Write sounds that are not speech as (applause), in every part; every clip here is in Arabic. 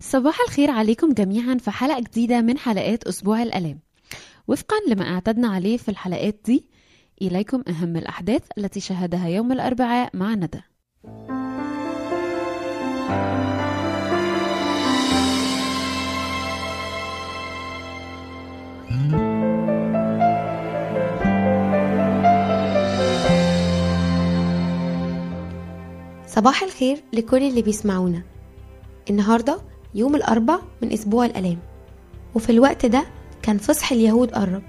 صباح الخير عليكم جميعا في حلقة جديدة من حلقات أسبوع الألام. وفقا لما أعتدنا عليه في الحلقات دي إليكم أهم الأحداث التي شهدها يوم الأربعاء مع ندى. صباح الخير لكل اللي بيسمعونا. النهاردة يوم الأربع من أسبوع الألام. وفي الوقت ده كان فصح اليهود قرب.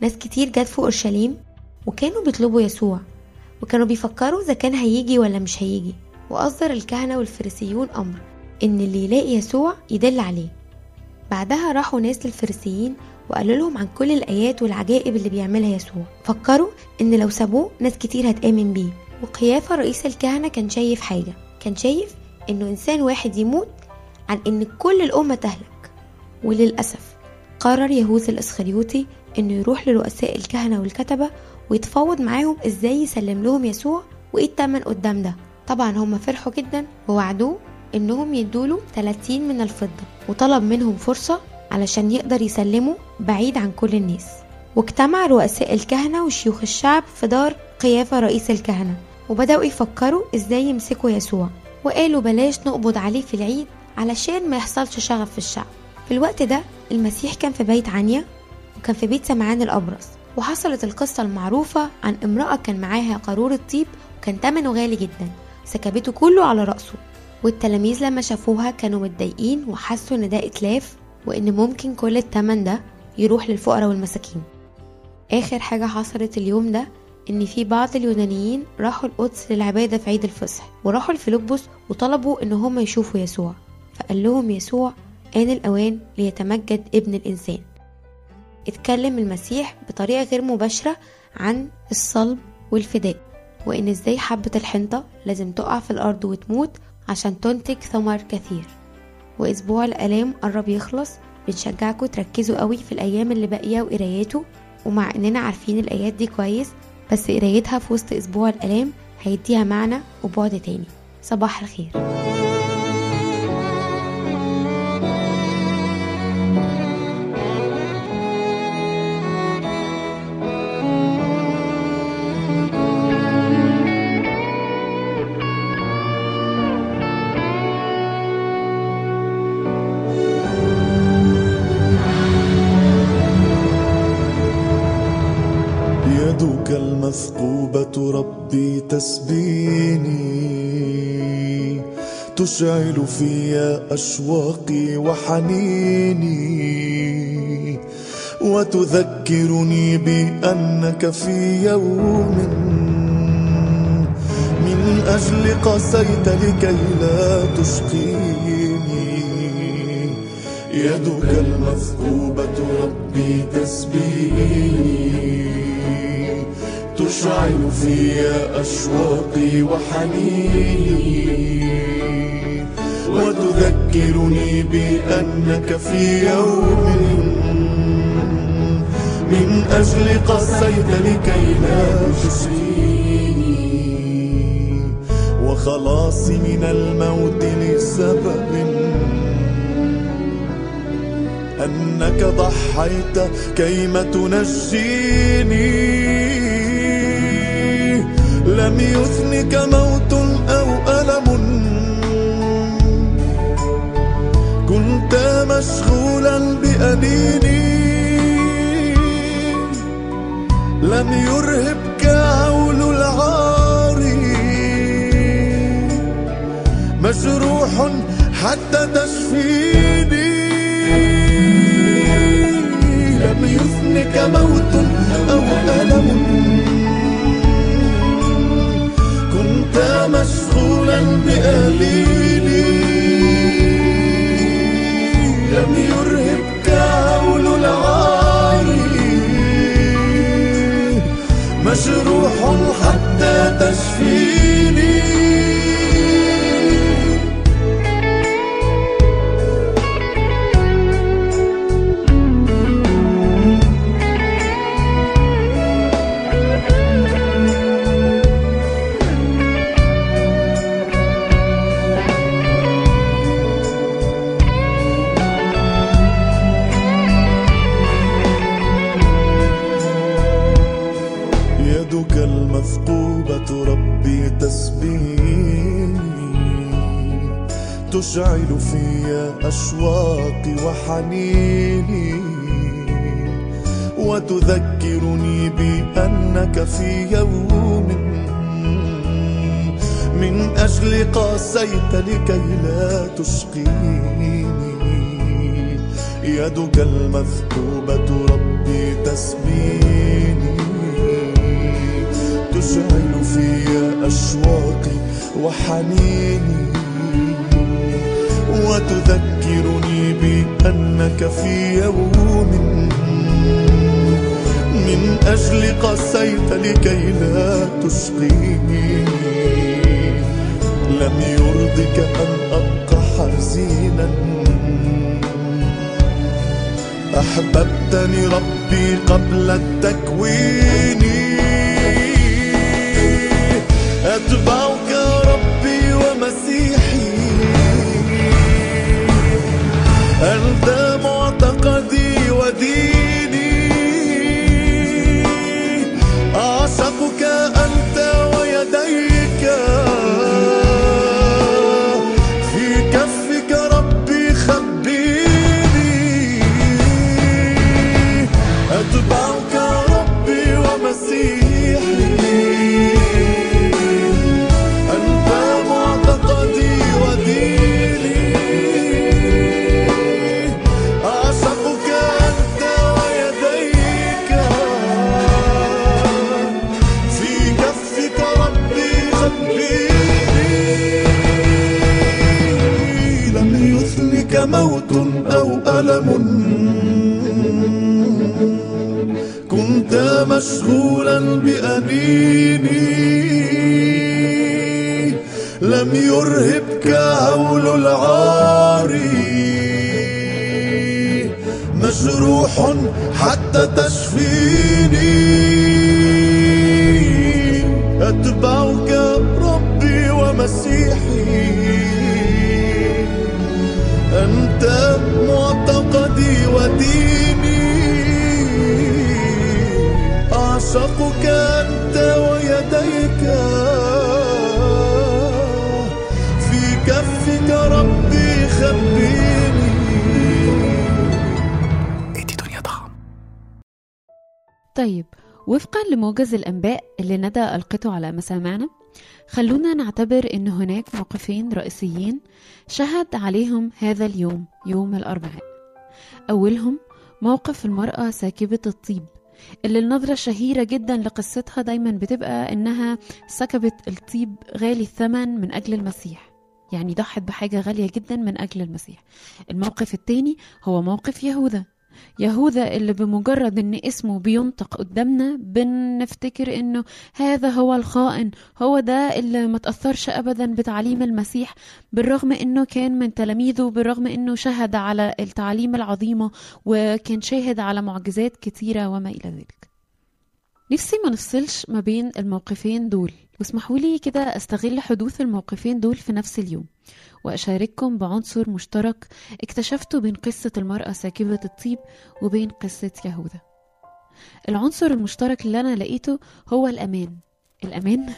ناس كتير جت في أورشليم وكانوا بيطلبوا يسوع وكانوا بيفكروا إذا كان هيجي ولا مش هيجي. وأصدر الكهنة والفريسيون أمر إن اللي يلاقي يسوع يدل عليه. بعدها راحوا ناس للفريسيين وقالوا لهم عن كل الآيات والعجائب اللي بيعملها يسوع. فكروا إن لو سابوه ناس كتير هتآمن بيه. وقيافة رئيس الكهنة كان شايف حاجة كان شايف إنه إنسان واحد يموت عن إن كل الأمة تهلك. وللأسف قرر يهوذا الإسخريوطي إنه يروح لرؤساء الكهنة والكتبة ويتفاوض معاهم إزاي يسلم لهم يسوع وإيه التمن قدام ده. طبعا هم فرحوا جدا ووعدوه إنهم يدوله 30 من الفضة وطلب منهم فرصة علشان يقدر يسلمه بعيد عن كل الناس. واجتمع رؤساء الكهنة وشيوخ الشعب في دار قيافة رئيس الكهنة وبدأوا يفكروا إزاي يمسكوا يسوع. وقالوا بلاش نقبض عليه في العيد علشان ما يحصلش شغف في الشعب. في الوقت ده المسيح كان في بيت عنيا وكان في بيت سمعان الأبرص وحصلت القصة المعروفة عن امرأة كان معاها قارورة طيب وكان تمنه غالي جدا سكبته كله على رأسه. والتلاميذ لما شافوها كانوا متضايقين وحسوا إن ده إتلاف وإن ممكن كل التمن ده يروح للفقراء والمساكين. آخر حاجة حصلت اليوم ده إن في بعض اليونانيين راحوا القدس للعبادة في عيد الفصح وراحوا لفيلبس وطلبوا إن هم يشوفوا يسوع. فقال لهم يسوع آن الأوان ليتمجد ابن الإنسان. اتكلم المسيح بطريقة غير مباشرة عن الصلب والفداء وإن إزاي حبة الحنطة لازم تقع في الأرض وتموت عشان تنتج ثمر كثير. وأسبوع الآلام قرب يخلص بنشجعكم تركزوا قوي في الأيام اللي باقية وقراياته ومع إننا عارفين الآيات دي كويس بس قرايتها في وسط أسبوع الآلام هيديها معنى وبعد تاني. صباح الخير. المثقوبة ربي تسبيني. تشعل في أشواقي وحنيني. وتذكرني بأنك في يوم من أجل قسيت لكي لا تشقيني. يدك المثقوبة ربي تسبيني. تشعل في أشواقي وحنيني وتذكرني بأنك في يوم من أجل قسيت لكي لا تشقيني وخلاصي من الموت لسبب أنك ضحيت كيما تنجيني. لم يثنك موت أو ألم. كنت مشغولا بأنيني لم يرهبك هول العار. مجروح حتى تشفيني. لم يثنك موت أو ألم. مشغولا بأهليلي لم يرهبك هول العاري. مجروح حتى تشفيني تشعل في أشواقي وحنيني وتذكرني بأنك في يوم من أجل قاسيت لكي لا تشقيني يدك المثقوبة ربي تسبيني تشعل في أشواقي وحنيني. وتذكرني بأنك في يوم من أجل قسيت لكي لا تشقيني. لم يرضك أن أبقى حزينا. أحببتني ربي قبل التكوين. أتبعك ti. ألم كنت مشغولا بأنيني لم يرهبك هول العار. مجروح حتى تشفيني. أتبعك معتقدي وديني. أعشقك أنت ويديك. في كفك ربي خبيني طيب وفقا لموجز الأنباء اللي ندى ألقته على مسامعنا خلونا نعتبر أن هناك موقفين رئيسيين شهد عليهم هذا اليوم يوم الأربعاء. أولهم موقف المرأة ساكبة الطيب اللي النظرة الشهيرة جدا لقصتها دايما بتبقى إنها سكبت الطيب غالي الثمن من أجل المسيح. يعني ضحت بحاجة غالية جدا من أجل المسيح. الموقف التاني هو موقف يهوذا. يهوذا اللي بمجرد إن اسمه بينطق قدامنا بنفتكر إنه هذا هو الخائن. هو ده اللي ما تأثرش ابدا بتعليم المسيح بالرغم إنه كان من تلاميذه بالرغم إنه شهد على التعليم العظيمة وكان شاهد على معجزات كتيرة وما إلى ذلك. نفسي ما نفصلش ما بين الموقفين دول. واسمحوا لي كده أستغل حدوث الموقفين دول في نفس اليوم وأشارككم بعنصر مشترك اكتشفته بين قصة المرأة ساكبة الطيب وبين قصة يهوذا. العنصر المشترك اللي أنا لقيته هو الأمان. الأمان؟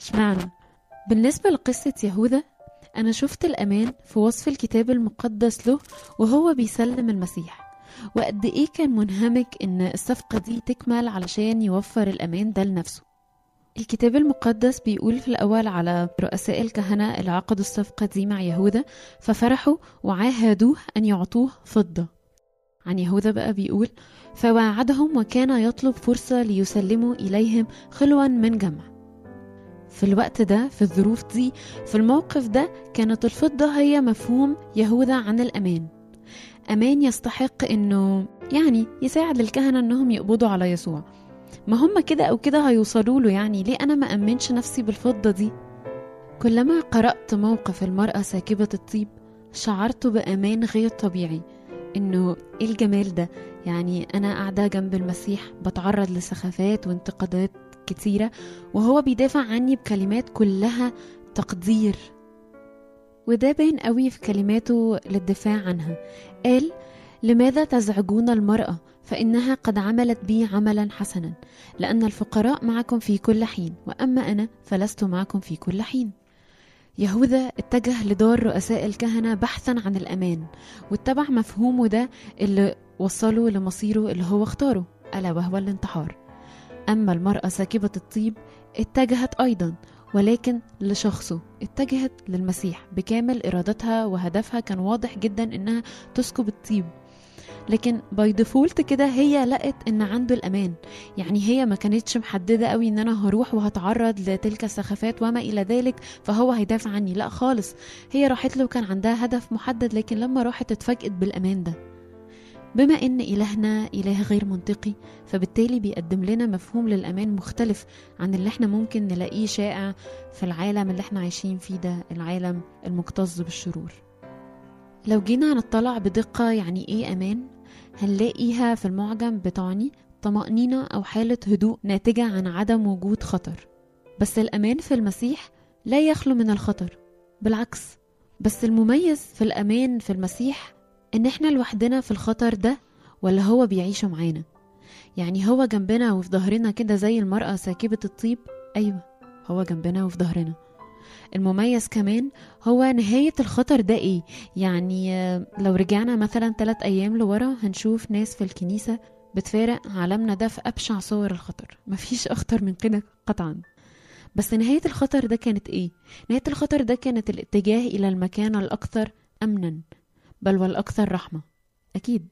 اشمعنى؟ بالنسبة لقصة يهوذا أنا شفت الأمان في وصف الكتاب المقدس له وهو بيسلم المسيح. وقد إيه كان منهمك إن الصفقة دي تكمل علشان يوفر الأمان ده لنفسه؟ الكتاب المقدس بيقول في الأول على رؤساء الكهنة اللي عقدوا الصفقة دي مع يهوذا ففرحوا وعاهدوه أن يعطوه فضة. عن يهوذا بقى بيقول فواعدهم وكان يطلب فرصة ليسلموا إليهم خلوا من جمع. في الوقت ده في الظروف دي في الموقف ده كانت الفضة هي مفهوم يهوذا عن الأمان. أمان يستحق إنه يعني يساعد الكهنة إنهم يقبضوا على يسوع. ما هم كده أو كده هيوصلوا له يعني ليه أنا ما أمنش نفسي بالفضة دي؟ كلما قرأت موقف المرأة ساكبة الطيب شعرت بأمان غير طبيعي. إنه إيه الجمال ده؟ يعني أنا قاعدة جنب المسيح بتعرض لسخافات وانتقادات كتيرة وهو بيدافع عني بكلمات كلها تقدير. وده باين قوي في كلماته للدفاع عنها. قال لماذا تزعجون المرأة؟ فإنها قد عملت بي عملا حسنا. لأن الفقراء معكم في كل حين وأما أنا فلست معكم في كل حين. يهوذا اتجه لدار رؤساء الكهنة بحثا عن الأمان واتبع مفهومه ده اللي وصله لمصيره اللي هو اختاره ألا وهو الانتحار. أما المرأة ساكبة الطيب اتجهت أيضا ولكن لشخصه اتجهت للمسيح بكامل إرادتها وهدفها كان واضح جدا إنها تسكب الطيب. لكن by default كده هي لقت إن عنده الأمان. يعني هي ما كانتش محددة قوي إن أنا هروح وهتعرض لتلك السخافات وما إلى ذلك فهو هيدافع عني. لا خالص. هي راحت له كان عندها هدف محدد لكن لما راحت اتفاجئت بالأمان ده. بما إن إلهنا إله غير منطقي فبالتالي بيقدم لنا مفهوم للأمان مختلف عن اللي إحنا ممكن نلاقيه شائع في العالم اللي إحنا عايشين فيه ده العالم المكتظ بالشرور. لو جينا نطلع بدقة يعني إيه أمان؟ هنلاقيها في المعجم بتعني طمأنينة أو حالة هدوء ناتجة عن عدم وجود خطر. بس الأمان في المسيح لا يخلو من الخطر بالعكس. بس المميز في الأمان في المسيح إن إحنا لوحدنا في الخطر ده ولا هو بيعيشه معانا؟ يعني هو جنبنا وفي ظهرنا كده زي المرأة ساكبة الطيب؟ أيوة هو جنبنا وفي ظهرنا. المميز كمان هو نهاية الخطر ده إيه؟ يعني آه، لو رجعنا مثلا ثلاث أيام لورا هنشوف ناس في الكنيسة بتفارق عالمنا ده في أبشع صور الخطر. مفيش أخطر من كده قطعا. بس نهاية الخطر ده كانت إيه؟ نهاية الخطر ده كانت الاتجاه إلى المكان الأكثر أمنا. بل والأكثر رحمة. أكيد.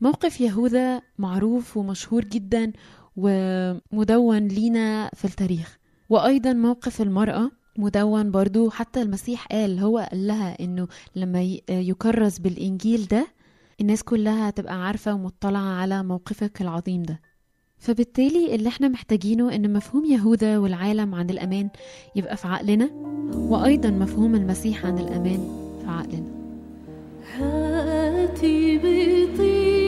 موقف يهوذا معروف ومشهور جدا ومدون لينا في التاريخ. وأيضا موقف المرأة مدون برضو. حتى المسيح قال هو قال لها إنه لما ي- يكرز بالإنجيل ده الناس كلها هتبقى عارفة ومطلعة على موقفك العظيم ده. فبالتالي اللي إحنا محتاجينه إن مفهوم يهوذا والعالم عن الأمان يبقى في عقلنا وأيضا مفهوم المسيح عن الأمان في عقلنا. هاتي بطيبي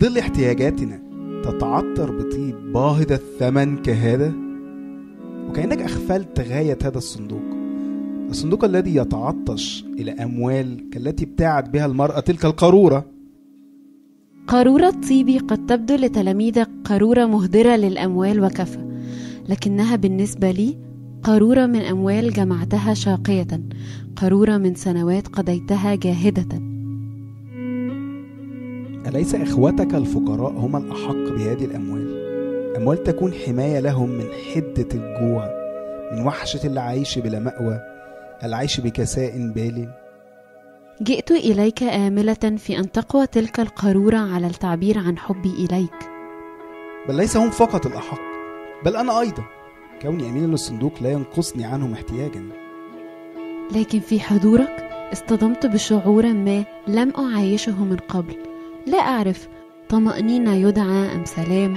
ظل احتياجاتنا تتعطر بطيب باهظ الثمن كهذا؟ وكأنك أغفلت غاية هذا الصندوق. الصندوق الذي يتعطش إلى أموال كالتي ابتاعت بها المرأة تلك القارورة. قارورة طيبي قد تبدو لتلاميذك قارورة مهدرة للأموال وكفى لكنها بالنسبة لي قارورة من أموال جمعتها شاقية قارورة من سنوات قضيتها جاهدة. أليس إخوتك الفقراء هم الأحق بهذه الأموال؟ أموال تكون حماية لهم من حدة الجوع من وحشة العيش بلا مأوى العيش بكساء بال. جئت إليك آملة في أن تقوى تلك القارورة على التعبير عن حبي إليك. بل ليس هم فقط الأحق بل أنا أيضا. كوني أمين للصندوق لا ينقصني عنهم احتياجا. لكن في حضورك اصطدمت بشعور ما لم أعايشه من قبل. لا أعرف. طمأنينة يدعى أم سلام؟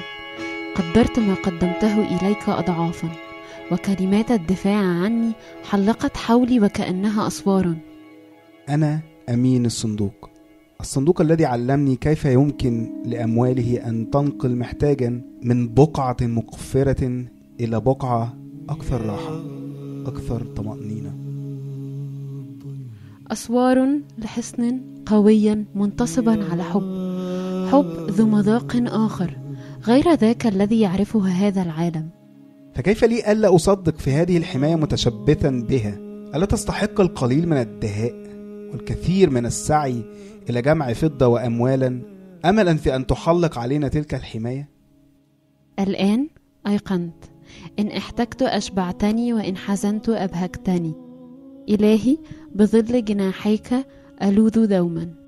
قدرت ما قدمته إليك أضعافا وكلمات الدفاع عني حلقت حولي وكأنها أسوار. أنا أمين الصندوق. الصندوق الذي علمني كيف يمكن لأمواله أن تنقل محتاجا من بقعة مقفرة إلى بقعة أكثر راحة أكثر طمأنينة. أسوار لحصن قويا منتصبا على حب. حب ذو مذاق آخر غير ذاك الذي يعرفه هذا العالم. فكيف لي ألا أصدق في هذه الحماية متشبثا بها؟ ألا تستحق القليل من الدهاء والكثير من السعي إلى جمع فضة وأموالا؟ أملا في أن تحلق علينا تلك الحماية؟ الآن أيقنت إن احتجت أشبعتني وإن حزنت أبهجتني. إلهي بظل جناحيك ألوذ دوما.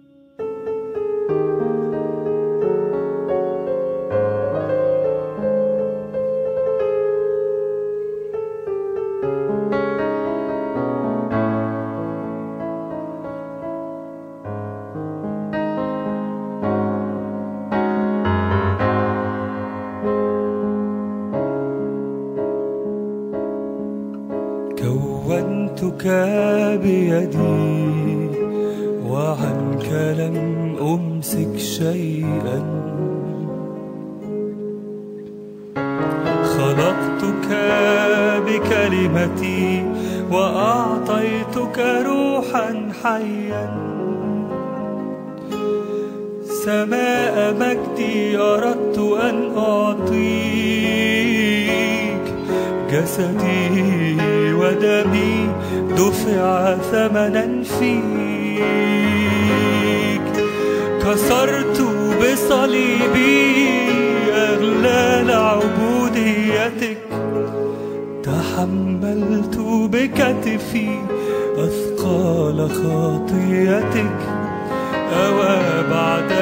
خطيتك أوى بعد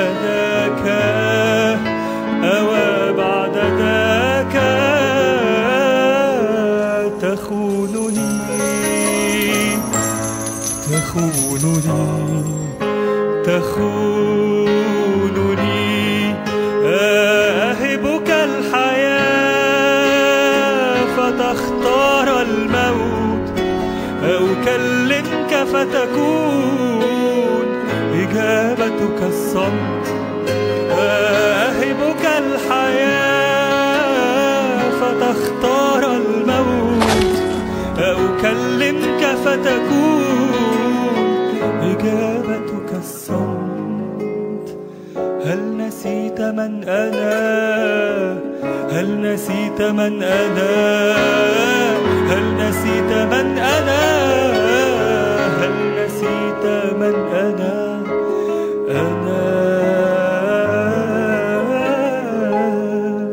من أنا؟ هل نسيت من أنا؟ هل نسيت من أنا؟ هل نسيت من أنا؟ أنا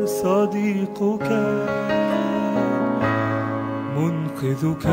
صديقك منقذك.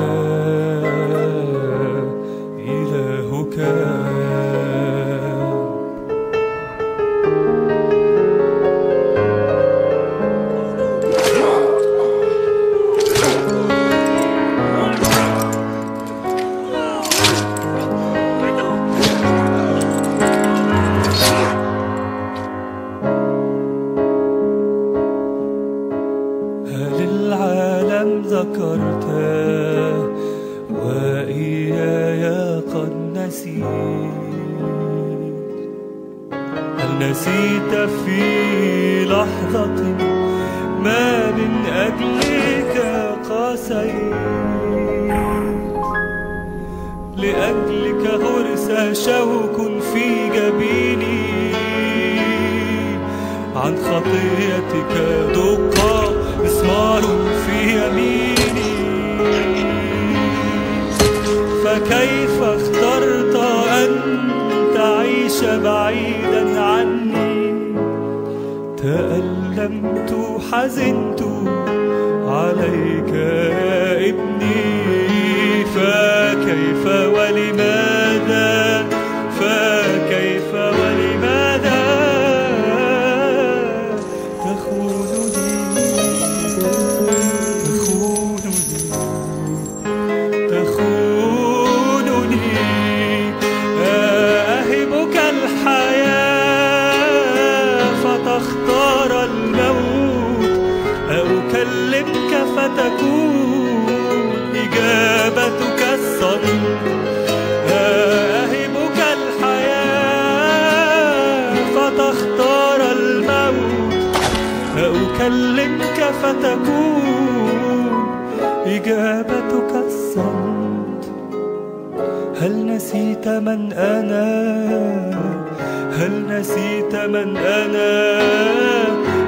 أكلمك فتكون إجابتك الصمت أهبك الحياة فتختار الموت. أكلمك فتكون إجابتك الصمت. هل نسيت من أنا؟ هل نسيت من أنا؟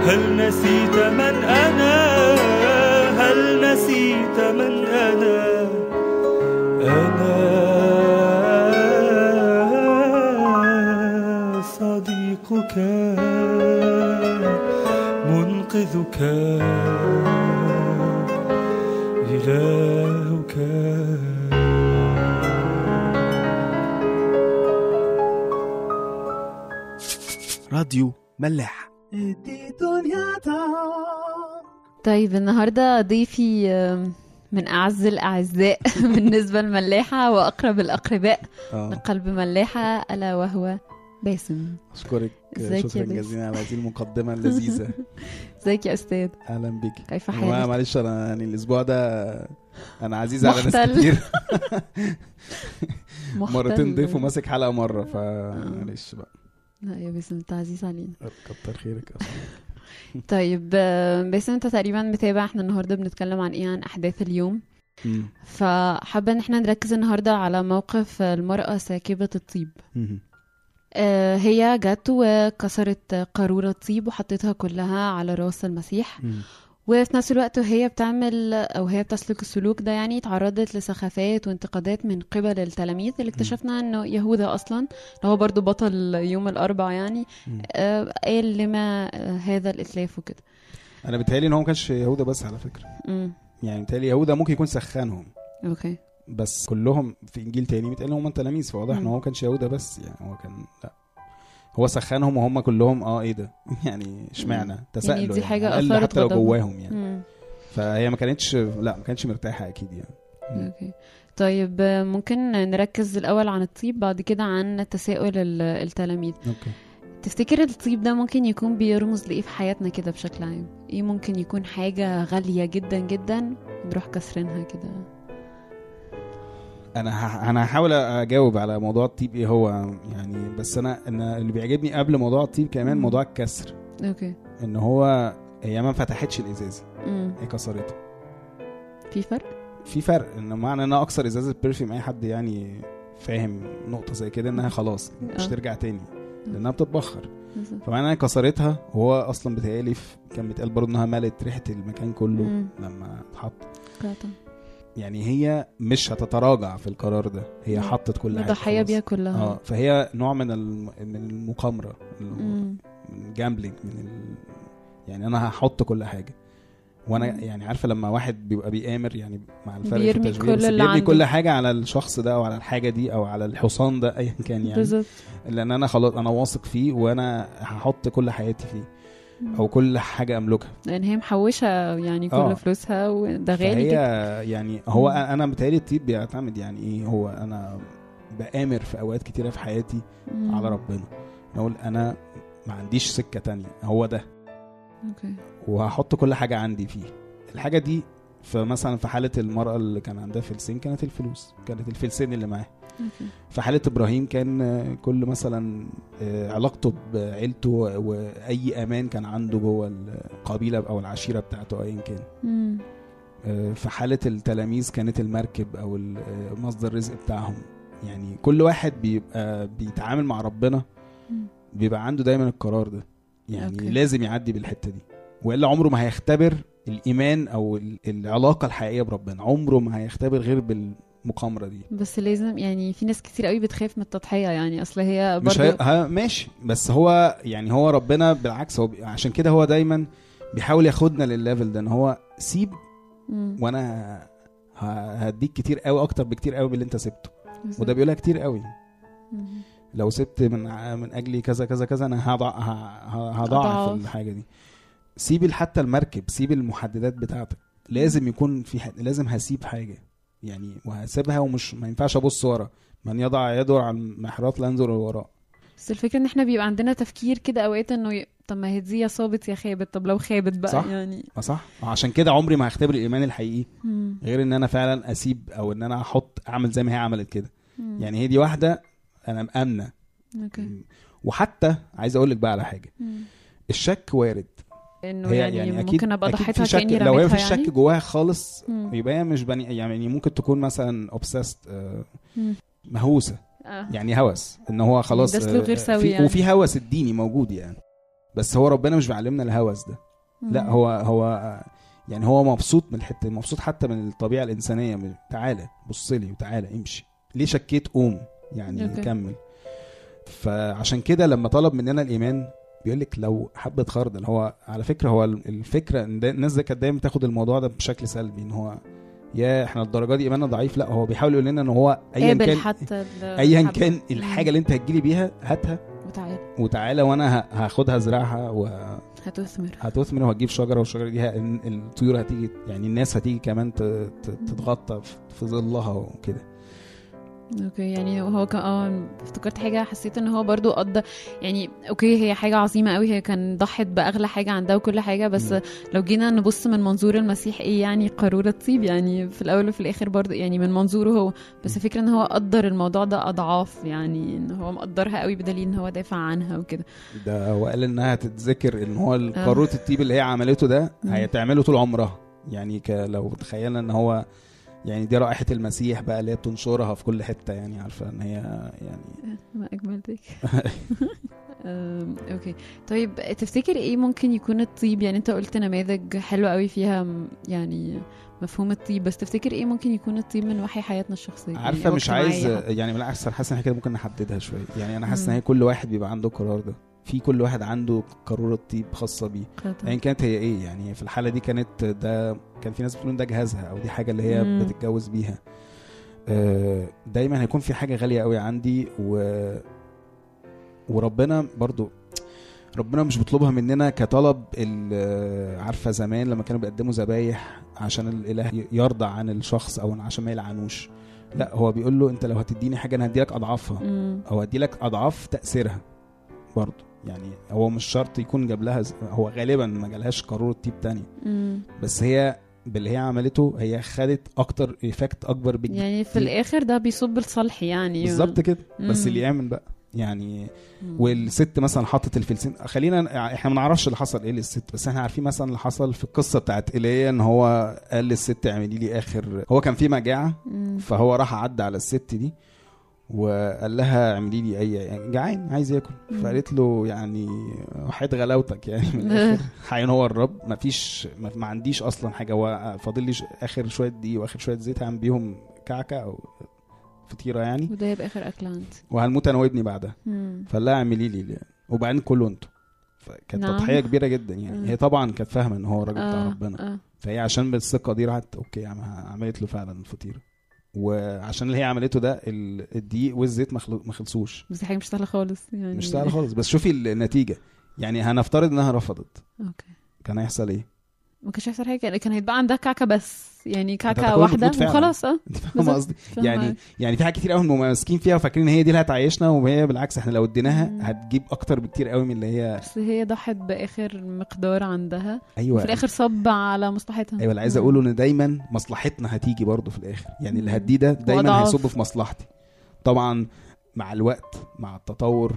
هل نسيت من أنا؟ هل نسيت من أنا؟ أنا صديقك منقذك إلهك. راديو ملاح. طيب النهارده ضيفي من أعز الأعزاء (laughs) بالنسبة لملاحه وأقرب الأقرباء آه. لقلب ملاحة ألا وهو باسم. أشكرك شكرا؟ جزيلا على هذه المقدمة (laughs) اللذيذة. إزيك يا أستاذ؟ أهلا بيك كيف حالك؟ معلش أنا يعني الأسبوع ده أنا عزيز على ناس. كتير. (laughs) مرتين ضيف وماسك حلقة مرة فمعلش بقى. لا يا باسم أنت عزيز علينا. كتر خيرك أصلاً. طيب آه، باسم انت تقريبا متابع إحنا النهارده بنتكلم عن إيه عن أحداث اليوم. فحابة ان إحنا نركز النهارده على موقف المرأة ساكبة الطيب. آه، هي جت وكسرت قارورة طيب وحطيتها كلها على راس المسيح. وفي نفس الوقت وهي بتعمل أو هي بتسلك السلوك ده يعني تعرضت لسخافات وانتقادات من قبل التلاميذ اللي اكتشفنا إنه يهوذا أصلا اللي هو برضو بطل يوم الاربع يعني. آه، قال لما هذا الإتلاف وكده. أنا بيتهيألي إن هو ما كانش يهوذا بس على فكرة. امم يعني بيتهيألي يهوذا ممكن يكون سخنهم okay. بس كلهم في إنجيل تاني بيتقال هم تلاميذ فواضح إن. هو ما كانش يهوذا بس يعني هو كان لا. هو سخنهم وهم كلهم آه إيه ده؟ (laughs) يعني اشمعنى؟ تساءلوا دي حاجة على الأقل أثارت حتى لو. جواهم يعني. مم. فهي ما كانتش لا ما كانتش مرتاحة أكيد يعني. okay. طيب ممكن نركز الأول عن الطيب بعد كده عن تساؤل ال- التلاميذ. okay. تفتكر الطيب ده ممكن يكون بيرمز لإيه في حياتنا كده بشكل عام؟ إيه ممكن يكون حاجة غالية جدا جدا؟ نروح كاسرينها كده. أنا. أنا هحاول أجاوب على موضوع الطيب إيه هو يعني بس أنا أنا اللي بيعجبني قبل موضوع الطيب كمان. موضوع الكسر okay إن هو هي ما فتحتش الإزازة هي كسرته في فرق؟ في فرق إن معنى ان أنا أكسر إزازة perfume أي حد يعني فاهم نقطة زي كده إنها خلاص مش آه. ترجع تاني لأنها بتتبخر. فمعنى إنها كسرتها وهو أصلا بيتهيألي في- كان بيتقال برضه إنها ملت ريحة المكان كله. لما اتحط. يعني هي مش هتتراجع في القرار ده هي. حطت كل حاجة خلاص. بيها كلها آه فهي نوع من. من المقامرة. من الجامبلينج من ال... يعني أنا هحط كل حاجة وأنا مم. يعني عارفة لما واحد بيبقى بيآمر يعني مع الفرق بيرمي في التشبيه كل اللي بيرمي. كل حاجة على الشخص ده أو على الحاجة دي أو على الحصان ده ايا كان يعني بالظبط لأن أنا خلاص أنا واثق فيه وأنا هحط كل حياتي فيه أو كل حاجة أملكها لأن هي محوشة يعني كل آه. فلوسها وده غالي فهي جدا يعني هو مم. أنا متهيألي الطيب بيعتمد يعني إيه هو أنا بآمر في أوقات كتيرة في حياتي مم. على ربنا نقول أنا ما عنديش سكة تانية هو ده أوكي وهحط كل حاجة عندي فيه الحاجة دي فمثلا في حالة المرأة اللي كان عندها فلسين كانت الفلوس كانت الفلسين اللي معاها. في حاله إبراهيم كان آه، كل مثلا آه، علاقته بعيلته وأي أمان كان عنده جوه القبيلة أو العشيرة بتاعته ايا كان. آه، في حاله التلاميذ كانت المركب أو مصدر الرزق بتاعهم يعني كل واحد بيبقى بيتعامل مع ربنا. بيبقى عنده دايما القرار ده يعني okay. لازم يعدي بالحتة دي وإلا عمره ما هيختبر الإيمان أو ال- العلاقة الحقيقية بربنا عمره ما هيختبر غير بالمقامره دي بس لازم يعني في ناس كتير قوي بتخاف من التضحية يعني أصل هي مش برضو هي... ها ماشي بس هو يعني هو ربنا بالعكس هو بي... عشان كده هو دايما بيحاول ياخدنا للل level ده إن هو سيب مم. وأنا ه... هديك كتير قوي أكتر بكتير قوي باللي أنت سبته بالظبط. وده بيقولها كتير قوي مم. لو سبت من من أجلي كذا كذا كذا أنا هضع... هضاعف. الحاجة دي سيب حتى المركب سيب المحددات بتاعتك لازم يكون في ح... لازم هسيب حاجة يعني وهسيبها ومش ما ينفعش أبص ورا. من يضع يده على المحرات لا ينظر للوراء بس الفكرة إن إحنا بيبقى عندنا تفكير كده أوقات إنه ي... طب ما هي دي يا صابت يا خابت طب لو خابت بقى صح. يعني. صح. عشان كده عمري ما هختبر الإيمان الحقيقي. مم. غير إن أنا فعلا أسيب أو إن أنا أحط أعمل زي ما هي عملت كده. مم. يعني هي دي واحدة أنا مأمنة. okay. وحتى عايز أقول لك بقى على حاجة. مم. الشك وارد. إنه هي يعني, يعني ممكن أبقى أكيد ضحيتها في شك كأني لو هي الشك يعني جواها خالص مم. يبقى هي مش بني يعني ممكن تكون مثلا obsessed مم. مهووسة آه. يعني هوس إن هو خلاص ده سلوك آه، غير سوي يعني. وفي هوس الديني موجود يعني بس هو ربنا مش بيعلمنا الهوس ده لا مم. هو هو يعني هو مبسوط من الحتة مبسوط حتى من الطبيعة الإنسانية من- تعالى بص لي وتعالى امشي ليه شكيت قوم يعني أوكي. كمل فعشان كده لما طلب مننا الإيمان بيقول لك لو حبه خردل هو على فكرة هو الفكرة إن الناس ده كانت دايما بتاخد الموضوع ده بشكل سلبي إن هو يا إحنا الدرجة دي إيماننا ضعيف. لا هو بيحاول يقول لنا إن هو ايا كان حتى ايا كان الحاجة اللي أنت هتجيلي بيها هاتها وتعالى. وتعالى وأنا هاخدها ازرعها و هتثمر. هتثمر وهتجيب شجرة والشجرة دي الطيور هتيجي يعني الناس هتيجي كمان تتغطى في ظلها وكده. okay يعني هو كان آه افتكرت حاجة حسيت إن هو برضو قضى يعني okay هي حاجة عظيمة قوي هي كان ضحت بأغلى حاجة عندها وكل حاجة بس مم. لو جينا نبص من منظور المسيح إيه يعني قارورة طيب يعني في الأول وفي الآخر برضو يعني من منظوره هو بس الفكرة إن هو قدر الموضوع ده أضعاف يعني إن هو مقدرها قوي بدليل إن هو دافع عنها وكده. ده هو قال إنها تتذكر إن هو القاروره الطيب اللي هي عملته ده. هيتعمله طول عمرها. يعني ك لو تخيلنا إن هو يعني دي رائحة المسيح بقى اللي هي بتنشرها في كل حتة يعني عارفة إن هي يعني ما أجمل ذلك (laughs) أم، أوكي. طيب تفتكر إيه ممكن يكون الطيب؟ يعني أنت قلت نماذج حلوة قوي فيها يعني مفهوم الطيب بس تفتكر إيه ممكن يكون الطيب من وحي حياتنا الشخصية؟ يعني عارفة أو مش عايز؟ يعني بالعكس أنا حاسس إن إحنا كده ممكن نحددها شوية. يعني أنا حاسس إن. هي كل واحد بيبقى عنده القرار ده. في كل واحد عنده قاروره طيب خاصة بيه. ايا كانت هي إيه يعني في الحالة دي كانت ده كان في ناس بتقول ده جهازها أو دي حاجة اللي هي مم. بتتجوز بيها آه، دايما هيكون في حاجة غالية قوي عندي و وربنا برضو ربنا مش بيطلبها مننا كطلب ال- عارفة زمان لما كانوا بيقدموا ذبايح عشان الإله يرضى عن الشخص أو عشان ما يلعنوش لا هو بيقول له أنت لو هتديني حاجة أنا هديلك أضعافها مم. أو هديلك أضعاف تأثيرها برضه يعني هو مش شرط يكون جاب لها هو غالبا ما جالهاش قاروره طيب تانية مم. بس هي باللي هي عملته هي خدت أكتر effect أكبر بكتير يعني في الآخر ده بيصب لصالحي يعني بالظبط كده بس. اللي يعمل بقى يعني مم. والست مثلا حطت الفلسين خلينا إحنا ما نعرفش اللي حصل إيه للست بس إحنا عارفين مثلا اللي حصل في القصة بتاعت إيليا إن هو قال للست اعملي لي آخر هو كان في مجاعة مم. فهو راح عدى على الست دي وقال لها اعملي لي اي يعني جعان عايز ياكل مم. فقالت له يعني وحيد غلاوتك يعني (laughs) من الآخر هو الرب ما فيش ما, عنديش أصلا حاجة هو فاضل لي آخر شوية دقيق وآخر شوية زيت هعمل بيهم كعكة أو فطيرة يعني وده يبقى آخر اكل عندي وهنموت أنا وابني بعدها مم. فقال لها اعملي لي. وبعدين كله أنتوا فكانت نعم. تضحية كبيرة جدا يعني آه. هي طبعا كانت فاهمة إن هو بتاع آه. ربنا آه. فهي عشان بالثقه دي راحت أوكي عم- عملت له فعلا الفطيره وعشان اللي هي عملته ده ال- الدقيق والزيت ما خلصوش. بس دي حاجة مش سهلة خالص يعني. مش سهل خالص. بس شوفي النتيجة. يعني هنفترض إنها رفضت. أوكي. كان هيحصل إيه؟ ما كانش هيحصل حاجة كان هيتبقى عندها كعكة بس. يعني كعكه واحدة. وخلاص آه أنت فاهم. قصدي. يعني يعني في حاجات كتير قوي ماسكين فيها وفاكرين هي دي اللي هتعيشنا وهي بالعكس إحنا لو اديناها. هتجيب أكتر بكتير قوي من اللي هي بس هي ضحت بآخر مقدار عندها أيوه وفي الآخر صب على مصلحتها أيوه اللي عايز أقوله إن دايما مصلحتنا هتيجي برضه في الآخر يعني اللي. هديه ده دايما. هيصب في مصلحتي طبعا مع الوقت مع التطور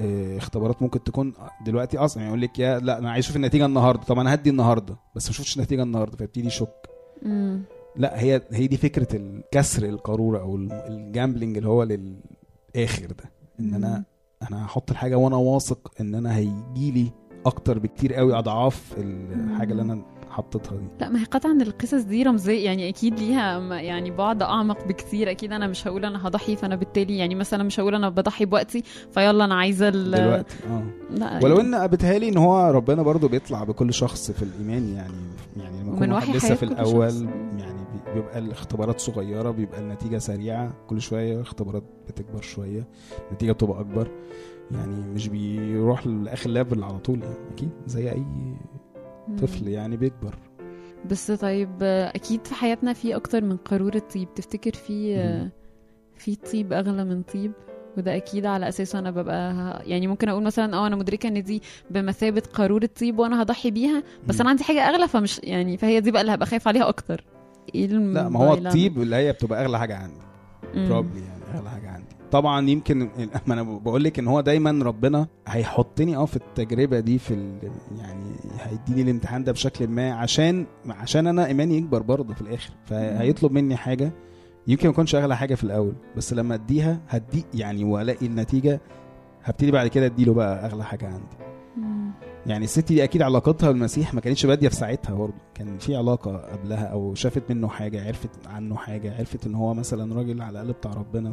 آه، اختبارات ممكن تكون دلوقتي أصلا يعني يقول لك يا لا أنا عايز أشوف النتيجة النهارده طب أنا هدي النهارده بس ما شفتش النتيجة النهارده فيبتدي يشك مم. لا هي هي دي فكرة الكسر القارورة أو الجامبلينج اللي هو للآخر ده إن أنا أنا هحط الحاجة وأنا واثق إن أنا هيجي لي أكتر بكتير قوي أضعاف الحاجة اللي أنا حطيتها دي. لا ما هي قطعا القصص دي رمزية يعني أكيد ليها يعني بعد أعمق بكتير أكيد أنا مش هقول أنا هضحي فأنا بالتالي يعني مثلا مش هقول أنا بضحي بوقتي فيلا أنا عايزة ال- دلوقتي آه. لا ولو يعني إن بيتهيألي إن هو ربنا برضو بيطلع بكل شخص في الإيمان يعني يعني لما يكون لسه في الأول شخص. يعني بي- بيبقى الاختبارات صغيرة بيبقى النتيجة سريعة كل شوية اختبارات بتكبر شوية النتيجة بتبقى أكبر. يعني مش بيروح لآخر ليفل على طول يعني أكيد زي أي طفل يعني بيكبر. بس طيب أكيد في حياتنا في أكتر من قارورة طيب. تفتكر في. في طيب أغلى من طيب؟ وده أكيد على أساسه أنا ببقى يعني ممكن أقول مثلا أه أنا مدركة إن دي بمثابة قارورة طيب وأنا هضحي بيها بس. أنا عندي حاجة أغلى فمش يعني فهي دي بقى اللي هبقى خايف عليها أكتر. إيه لا ما هو الطيب اللي هي بتبقى أغلى حاجة عندي. بروبلي يعني أغلى حاجة عندي طبعا يمكن (laughs) ما أنا بقول لك إن هو دايما ربنا هيحطني آه في التجربة دي في ال... يعني هيديني الامتحان ده بشكل ما عشان عشان أنا إيماني يكبر برضه في الآخر. فهيطلب مني حاجة. يمكن ما تكونش أغلى حاجة في الأول بس لما أديها هدي يعني وألاقي النتيجة هبتدي بعد كده أديله بقى أغلى حاجة عندي. مم. يعني الست دي أكيد علاقتها بالمسيح ما كانتش بادية في ساعتها برضه. كان في علاقة قبلها أو شافت منه حاجة عرفت عنه حاجة عرفت إن هو مثلا راجل على الأقل بتاع ربنا.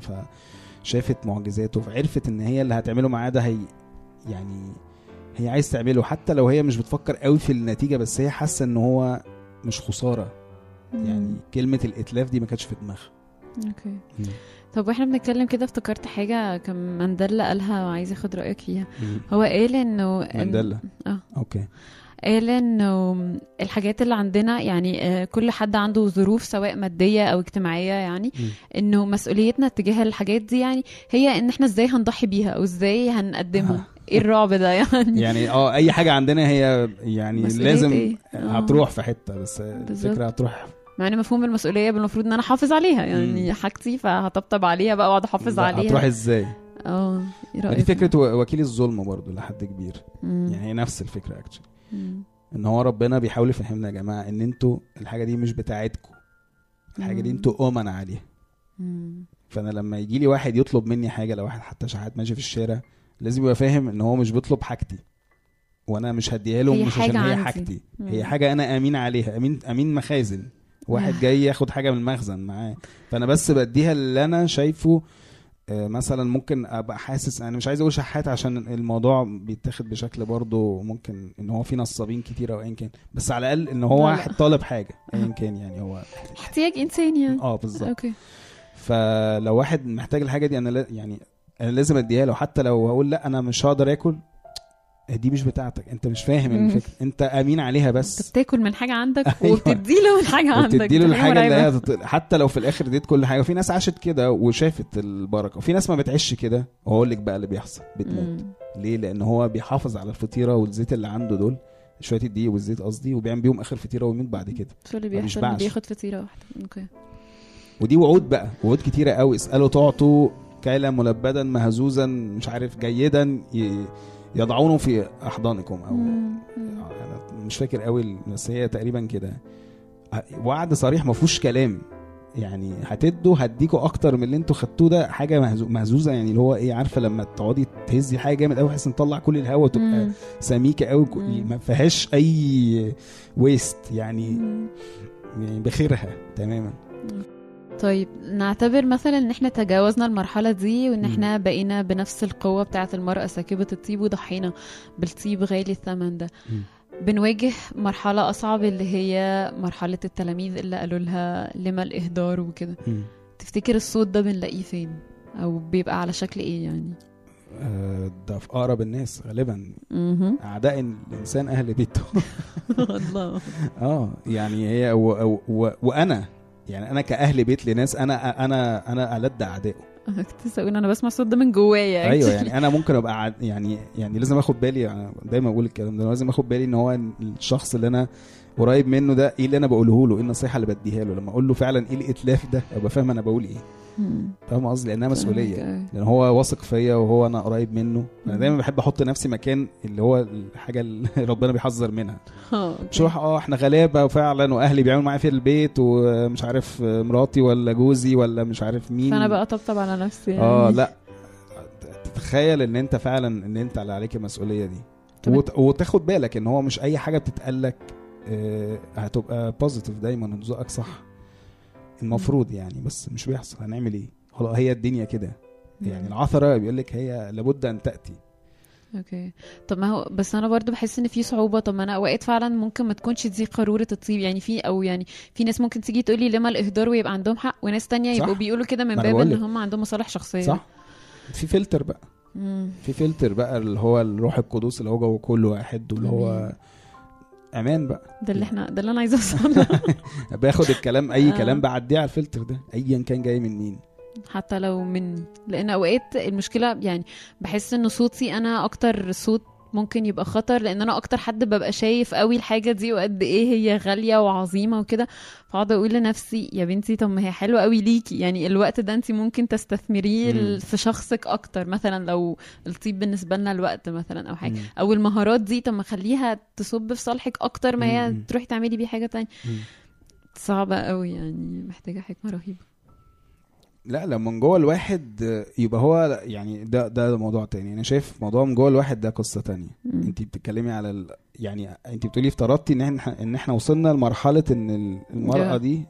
فشافت معجزاته فعرفت إن هي اللي هتعمله معاه ده هي يعني هي عايز تعمله حتى لو هي مش بتفكر قوي في النتيجة بس هي حاسة إن هو مش خسارة. يعني كلمة الإتلاف دي ما كانتش في دماغها. okay. طب وإحنا بنتكلم كده افتكرت حاجة كان مانديلا قالها وعايز اخد رأيك فيها. هو قال إنه إن- مانديلا. آه. okay. قال انه الحاجات اللي عندنا يعني آه، كل حد عنده ظروف سواء مادية أو اجتماعية يعني. إنه مسؤوليتنا تجاه الحاجات دي يعني هي إن إحنا إزاي هنضحي بيها أو إزاي هنقدمها إيه الرعب ده يعني يعني آه أي حاجة عندنا هي يعني لازم إيه؟ آه. هتروح في حتة بس. الفكرة هتروح مع إن مفهوم المسؤولية المفروض إن أنا أحافظ عليها يعني مم. حاجتي فهطبطب عليها بقى وأقعد أحافظ عليها هتروح إزاي آه إيه دي فكرة وكيل الظلم برضو لحد كبير مم. يعني هي نفس الفكرة اكشلي. إن هو ربنا بيحاول يفهمنا يا جماعة إن أنتوا الحاجة دي مش بتاعتكم الحاجة دي. أنتوا امنا عليها. فأنا لما يجي لي واحد يطلب مني حاجة لو واحد حتى شحات ماشي في الشارع لازم يبقى فاهم إن هو مش بيطلب حاجتي وأنا مش هديها له مش عشان هي. حاجتي مم. هي حاجة أنا آمين عليها آمين آمين مخازن واحد جاي ياخد حاجة من المخزن معاه فأنا بس بديها اللي أنا شايفه مثلا ممكن أبقى حاسس أنا مش عايز أقول شحات عشان الموضوع بيتاخد بشكل برضه ممكن إن هو في نصابين كتير أو ايا كان بس على الأقل إن هو لا، لا. واحد طالب حاجة ايا كان يعني هو (laughs) احتياج إنساني يعني. آه بالظبط. okay. فلو واحد محتاج الحاجة دي أنا لا يعني أنا لازم أديها له حتى لو هقول لا أنا مش هقدر آكل دي مش بتاعتك. انت مش فاهم. الفكرة. انت امين عليها انت بس بتاكل من حاجة عندك (laughs) أيوة. وبتدي له من حاجة عندك. وبتدي له الحاجة اللي. هي تط- حتى لو في الآخر اديت كل حاجة. وفي ناس عاشت كده وشافت البركة. وفي ناس ما بتعيش كده. وهقول لك بقى اللي بيحصل. بتموت. مم. ليه؟ لأن هو بيحافظ على الفطيرة والزيت اللي عنده دول. شوية الدقيق والزيت قصدي. وبيعمل بيهم آخر فطيرة ويموت بعد كده. شو اللي بيحصل. بياخد فطيرة واحدة. أوكي. ودي وعود بقى. وعود كتيرة قوي. اسالوا تعطوا كيلا ملبدا مهزوزا مش عارف جيدا. ي- يضعونه في أحضانكم أو. مم. أنا مش فاكر قوي بس هي تقريبا كده وعد صريح ما فيهوش كلام يعني هتدوا هديكوا أكتر من اللي أنتوا خدتوه ده حاجة مهزو- مهزوزة يعني اللي هو إيه عارفة لما تقعدي تهزي حاجة جامد قوي بحيث نطلع كل الهواء وتبقى مم. سميكة قوي. ما فيهاش أي ويست يعني. يعني بخيرها تماما طيب نعتبر مثلا إن إحنا تجاوزنا المرحلة دي وإن. إحنا بقينا بنفس القوة بتاعة المرأة ساكبة الطيب وضحينا بالطيب غالي الثمن ده. بنواجه مرحلة أصعب اللي هي مرحلة التلاميذ اللي قالوا لها لما الإهدار وكده. تفتكر الصوت ده بنلاقيه فين أو بيبقى على شكل إيه يعني آه، ده في أقرب الناس غالبا. أعداء الإنسان أهل بيته (laughs) الله آه يعني هي و و و وأنا يعني أنا كأهل بيت لناس أنا أنا أنا ألد أعدائه كنت لسه أنا بسمع الصوت ده من جوايا أيوه. يعني أنا ممكن أبقى يعني يعني لازم آخد بالي أنا دايما بقول الكلام ده لازم آخد بالي إن هو الشخص اللي أنا قريب منه ده إيه اللي أنا بقوله له؟ إيه النصيحة اللي بديها له؟ لما أقول له فعلا إيه الإتلاف ده؟ أبقى فاهم أنا بقول إيه. فاهم قصدي؟ لأنها مسؤولية. فاهمك لأن هو واثق فيا وهو أنا قريب منه. أنا دايما بحب أحط نفسي مكان اللي هو الحاجة اللي (laughs) ربنا بيحذر منها. آه مش آه إحنا غلابة وفعلا وأهلي بيعملوا معايا في البيت ومش عارف مراتي ولا جوزي ولا مش عارف مين. فأنا بقى طبطب على نفسي يعني. آه (laughs) لأ. تتخيل إن أنت فعلا إن أنت اللي عليك المسؤولية دي. وتاخد بالك إن هو مش أي حاجة بتتقالك آه، هتبقى بوزيتيف دايما وذوقك صح. المفروض يعني بس مش بيحصل. هنعمل إيه؟ خلاص هي الدنيا كده. يعني العثرة بيقول لك هي لابد أن تأتي. okay. طب ما هو بس أنا برضو بحس إن في صعوبة. طب ما أنا أوقات فعلا ممكن ما تكونش دي قارورة الطيب. يعني في أو يعني في ناس ممكن تيجي تقول لي لما الإهدار ويبقى عندهم حق وناس تانية. يبقوا بيقولوا كده من باب إن. هم عندهم مصالح شخصية. صح. في فلتر بقى. مم. في فلتر بقى اللي هو الروح القدس اللي هو جوه كل واحد واللي هو أمين. أمان بقى ده اللي إحنا ده اللي أنا عايزه أوصل. (laughs) باخد الكلام أي آه. كلام بعديه على الفلتر ده ايا كان جاي من مين حتى لو مني لأن أوقات المشكلة يعني بحس إن صوتي أنا أكتر صوت ممكن يبقى خطر لأن أنا أكتر حد ببقى شايف قوي الحاجة دي وقد إيه هي غالية وعظيمة وكده فأقعد أقول لنفسي يا بنتي طب ما هي حلوة قوي ليكي يعني الوقت ده انت ممكن تستثمريه مم. في شخصك أكتر مثلا لو الطيب بالنسبة لنا الوقت مثلا أو حاجة مم. أو المهارات دي طب ما خليها تصب في صالحك أكتر ما هي. تروحي تعملي بيه حاجة تانية مم. صعبة قوي يعني محتاجة حكمة رهيبة لا لما من جوه الواحد يبقى هو يعني ده ده موضوع تاني أنا شايف موضوع من جوه الواحد ده قصة تانية. انت بتتكلمي على ال... يعني انت بتقولي افترضتي إن إحنا إن إحنا وصلنا لمرحلة إن ال- المرأة. دي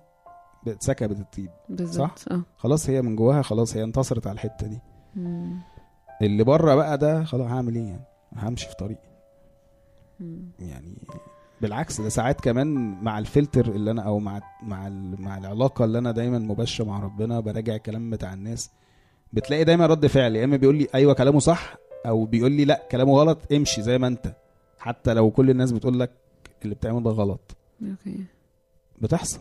اتسكبت الطيب بالظبط آه خلاص هي من جواها خلاص هي انتصرت على الحتة دي مم. اللي بره بقى ده خلاص هعمل إيه يعني همشي في طريقي. يعني بالعكس ده ساعات كمان مع الفلتر اللي أنا أو مع مع مع العلاقة اللي أنا دايما مباشرة مع ربنا براجع الكلام بتاع الناس بتلاقي دايما رد فعل يا إما بيقول لي أيوه كلامه صح أو بيقول لي لأ كلامه غلط امشي زي ما أنت. حتى لو كل الناس بتقول لك اللي بتعمله ده غلط. أوكي. بتحصل.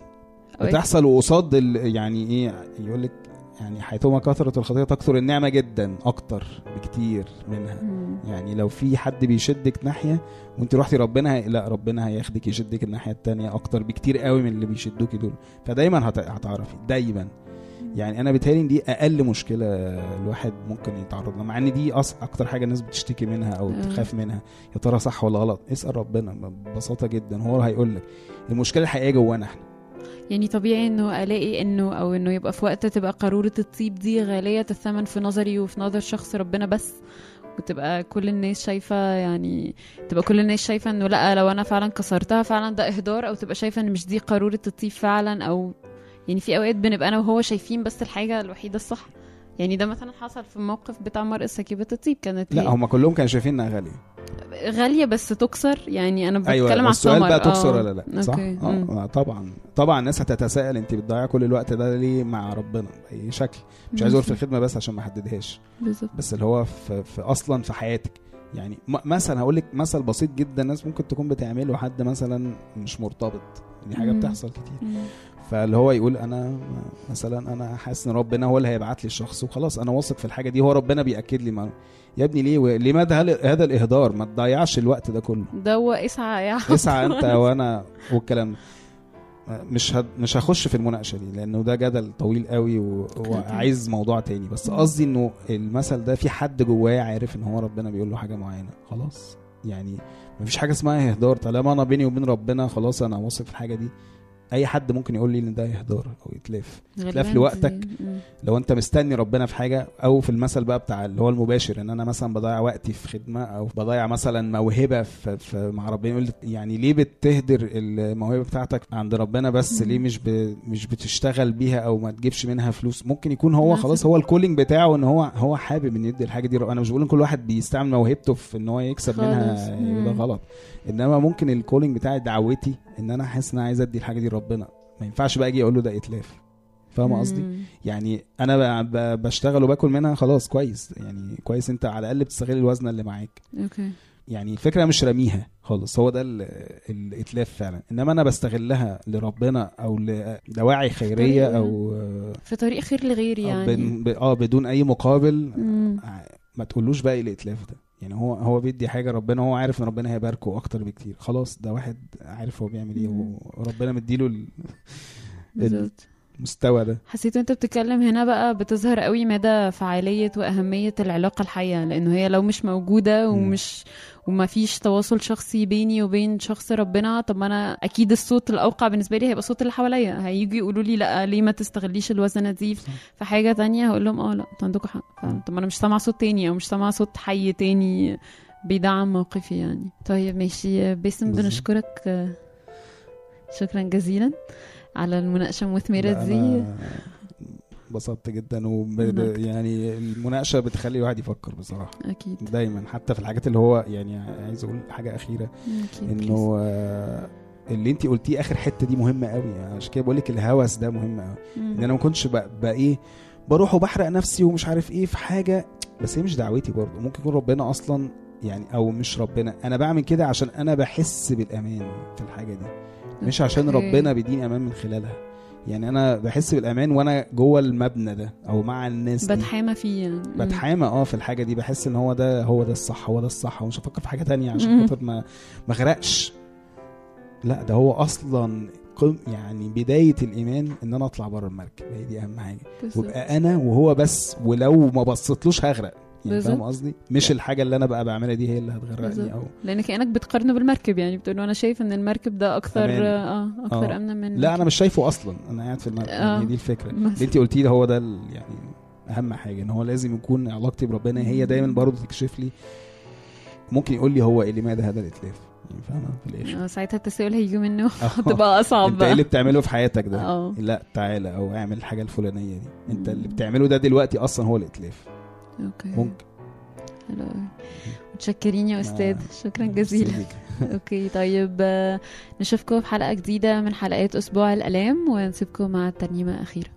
بتحصل وقصاد يعني إيه يقول لك يعني حيثما كثرت الخطيه تكثر النعمة جدا أكتر بكتير منها. مم. يعني لو في حد بيشدك ناحية وانت رحتي ربنا هي... لا ربنا هياخدك يشدك الناحية التانية أكتر بكتير قوي من اللي بيشدوكي دول. فدايما هت... هتعرفي دايما. يعني أنا بيتهيألي إن دي أقل مشكلة الواحد ممكن يتعرض لها مع إن دي أص... أكتر حاجة الناس بتشتكي منها أو آه. تخاف منها. يا ترى صح ولا غلط؟ اسأل ربنا ببساطة جدا هو هيقول لك المشكلة الحقيقية جوانا إحنا. يعني طبيعي إنه ألاقي إنه أو إنه يبقى في وقت تبقى قارورة الطيب دي غالية الثمن في نظري وفي نظر شخص ربنا بس وتبقى كل الناس شايفة يعني تبقى كل الناس شايفة إنه لأ لو أنا فعلا كسرتها فعلا ده إهدار أو تبقى شايفة إن مش دي قارورة الطيب فعلا أو يعني في أوقات بنبقى أنا وهو شايفين بس الحاجة الوحيدة الصح. يعني ده مثلا حصل في الموقف بتاع مرأة سكيبة الطيب كانت لا هم كلهم كانوا شايفين إنها غالية. غالية بس تكسر يعني أنا بتكلم أيوه على السؤال بقى تكسر آه. ولا لا صح؟ أوكي. مم. آه طبعا طبعا الناس هتتساءل انت بتضيع كل الوقت ده ليه مع ربنا؟ بأي شكل. مش عايز أقول في الخدمة بس عشان ما أحددهاش. بس اللي هو في, في أصلا في حياتك. يعني مثلا هقول لك مثل بسيط جدا الناس ممكن تكون بتعمله حد مثلا مش مرتبط. دي حاجة مم. بتحصل كتير. مم. فاللي هو يقول أنا مثلا أنا حاسس إن ربنا هو اللي هيبعت لي الشخص وخلاص أنا واثق في الحاجة دي هو ربنا بيأكد لي ما يا ابني ليه؟ لماذا هذا الإهدار؟ ما تضيعش الوقت ده كله. ده هو اسعى يا اسعى أنت (laughs) وأنا والكلام. مش هد... مش هخش في المناقشة دي لأنه ده جدل طويل قوي و... وعايز موضوع تاني. بس قصدي إنه المثل ده في حد جواه عارف إن هو ربنا بيقول له حاجة معينة. خلاص. يعني مفيش حاجة اسمها إهدار. طالما أنا بيني وبين ربنا خلاص أنا واثق في الحاجة دي أي حد ممكن يقول لي إن ده اهدار أو يتلاف غالباً لوقتك. لو أنت مستني ربنا في حاجة أو في المثل بقى بتاع اللي هو المباشر إن أنا مثلا بضيع وقتي في خدمة أو بضيع مثلا موهبة في, في مع ربنا يقول يعني ليه بتهدر الموهبة بتاعتك عند ربنا بس. ليه مش ب... مش بتشتغل بيها أو ما تجيبش منها فلوس ممكن يكون هو. خلاص هو الكولينج بتاعه إن هو هو حابب إن يدي الحاجة دي أنا مش بقول إن كل واحد بيستعمل موهبته في إن هو يكسب. منها. ده غلط إنما ممكن ال calling بتاعي دعوتي إن أنا حاسس إن أنا عايز أدي الحاجة دي لربنا. ما ينفعش بقى أجي أقول له ده إتلاف. فاهم قصدي. يعني أنا بشتغل وباكل منها خلاص كويس. يعني كويس أنت على الأقل بتستغل الوزنه اللي معاك. okay. يعني الفكرة مش رميها خالص. هو ده ال- الإتلاف فعلا. إنما أنا بستغلها لربنا أو لدواعي خيرية. أو في طريق خير لغيري يعني. آه بدون أي مقابل. مم. ما تقولوش بقى إيه الإتلاف ده. يعني هو هو بيدي حاجة ربنا هو عارف إن ربنا هيباركه أكتر بكتير خلاص ده واحد عارف هو بيعمل إيه. وربنا مديله ال- بالظبط المستوى ده. حسيت وانت بتتكلم هنا بقى بتظهر قوي مدى فعالية وأهمية العلاقة الحية لأنه هي لو مش موجودة مم. ومش وما فيش تواصل شخصي بيني وبين شخص ربنا طب ما أنا أكيد الصوت الأوقع بالنسبة لي هيبقى صوت اللي حواليا. هيجوا يقولوا لي لأ ليه ما تستغليش الوزنه دي في حاجة تانية هقول لهم آه لأ أنتوا عندكم حق طب ما أنا مش سامعة صوت تاني أو مش سامعة صوت حي تاني بيدعم موقفي يعني. طيب ماشي باسم. بنشكرك شكرا جزيلا. على المناقشة المثمره دي انبسطت جدا وب... أنا أكتر. يعني المناقشة بتخلي الواحد يفكر بصراحة. أكيد. دايما حتى في الحاجات اللي هو يعني عايز أقول حاجة أخيرة أكيد. إنه آه، اللي انت قلتيه آخر حتة دي مهمة قوي يعني عشان كده بقول لك الهوس ده مهم قوي إن أنا ما كنتش بقى, بقى إيه بروح وبحرق نفسي ومش عارف إيه في حاجة. بس هي مش دعوتي برضه. ممكن يكون ربنا أصلا يعني أو مش ربنا. أنا بعمل كده عشان أنا بحس بالأمان في الحاجة دي. مش عشان. ربنا بيديني أمان من خلالها. يعني أنا بحس بالأمان وأنا جوه المبنى ده أو مع الناس بتحامى فيه يعني. بتحامى آه في الحاجة دي. بحس إن هو ده هو ده الصح هو ده الصح. ومش هفكر في حاجة تانية عشان. خاطر ما ما أغرقش. لا ده هو أصلا قم يعني بداية الإيمان إن أنا أطلع بره المركب. هي دي أهم حاجة. وأبقى أنا وهو بس ولو ما بصيتلوش هغرق. يعني. فاهم قصدي؟ مش الحاجة اللي أنا بقى بعملها دي هي اللي. هتغرقني أو لأن كأنك بتقارنه بالمركب يعني بتقول أنا شايف إن المركب ده أكثر أمان. آه أكثر آه. امنا من لا أنا مش شايفه أصلا. أنا قاعد في المركب. آه. هي دي الفكرة. (laughs) اللي انت قلتيه هو ده يعني أهم حاجة إن هو لازم يكون علاقتي بربنا هي دايما برضه تكشف لي ممكن يقول لي هو إيه لماذا هذا الاتلاف يعني فاهمة؟ في الآخر. آه، ساعتها التساؤل هيجي منه. (laughs) آه. (laughs) هتبقى أصعب أنت إيه اللي بتعمله في حياتك ده؟ آه. لا تعالى أو اعمل الحاجة الفلانية دي. أنت اللي بتعمله ده دلوقتي أصلا هو الاتلاف okay ممكن حلو. متشكرين يا أستاذ. شكرا جزيلا okay طيب آه، نشوفكم في حلقة جديدة من حلقات أسبوع الالام ونسيبكم مع الترنيمة الأخيرة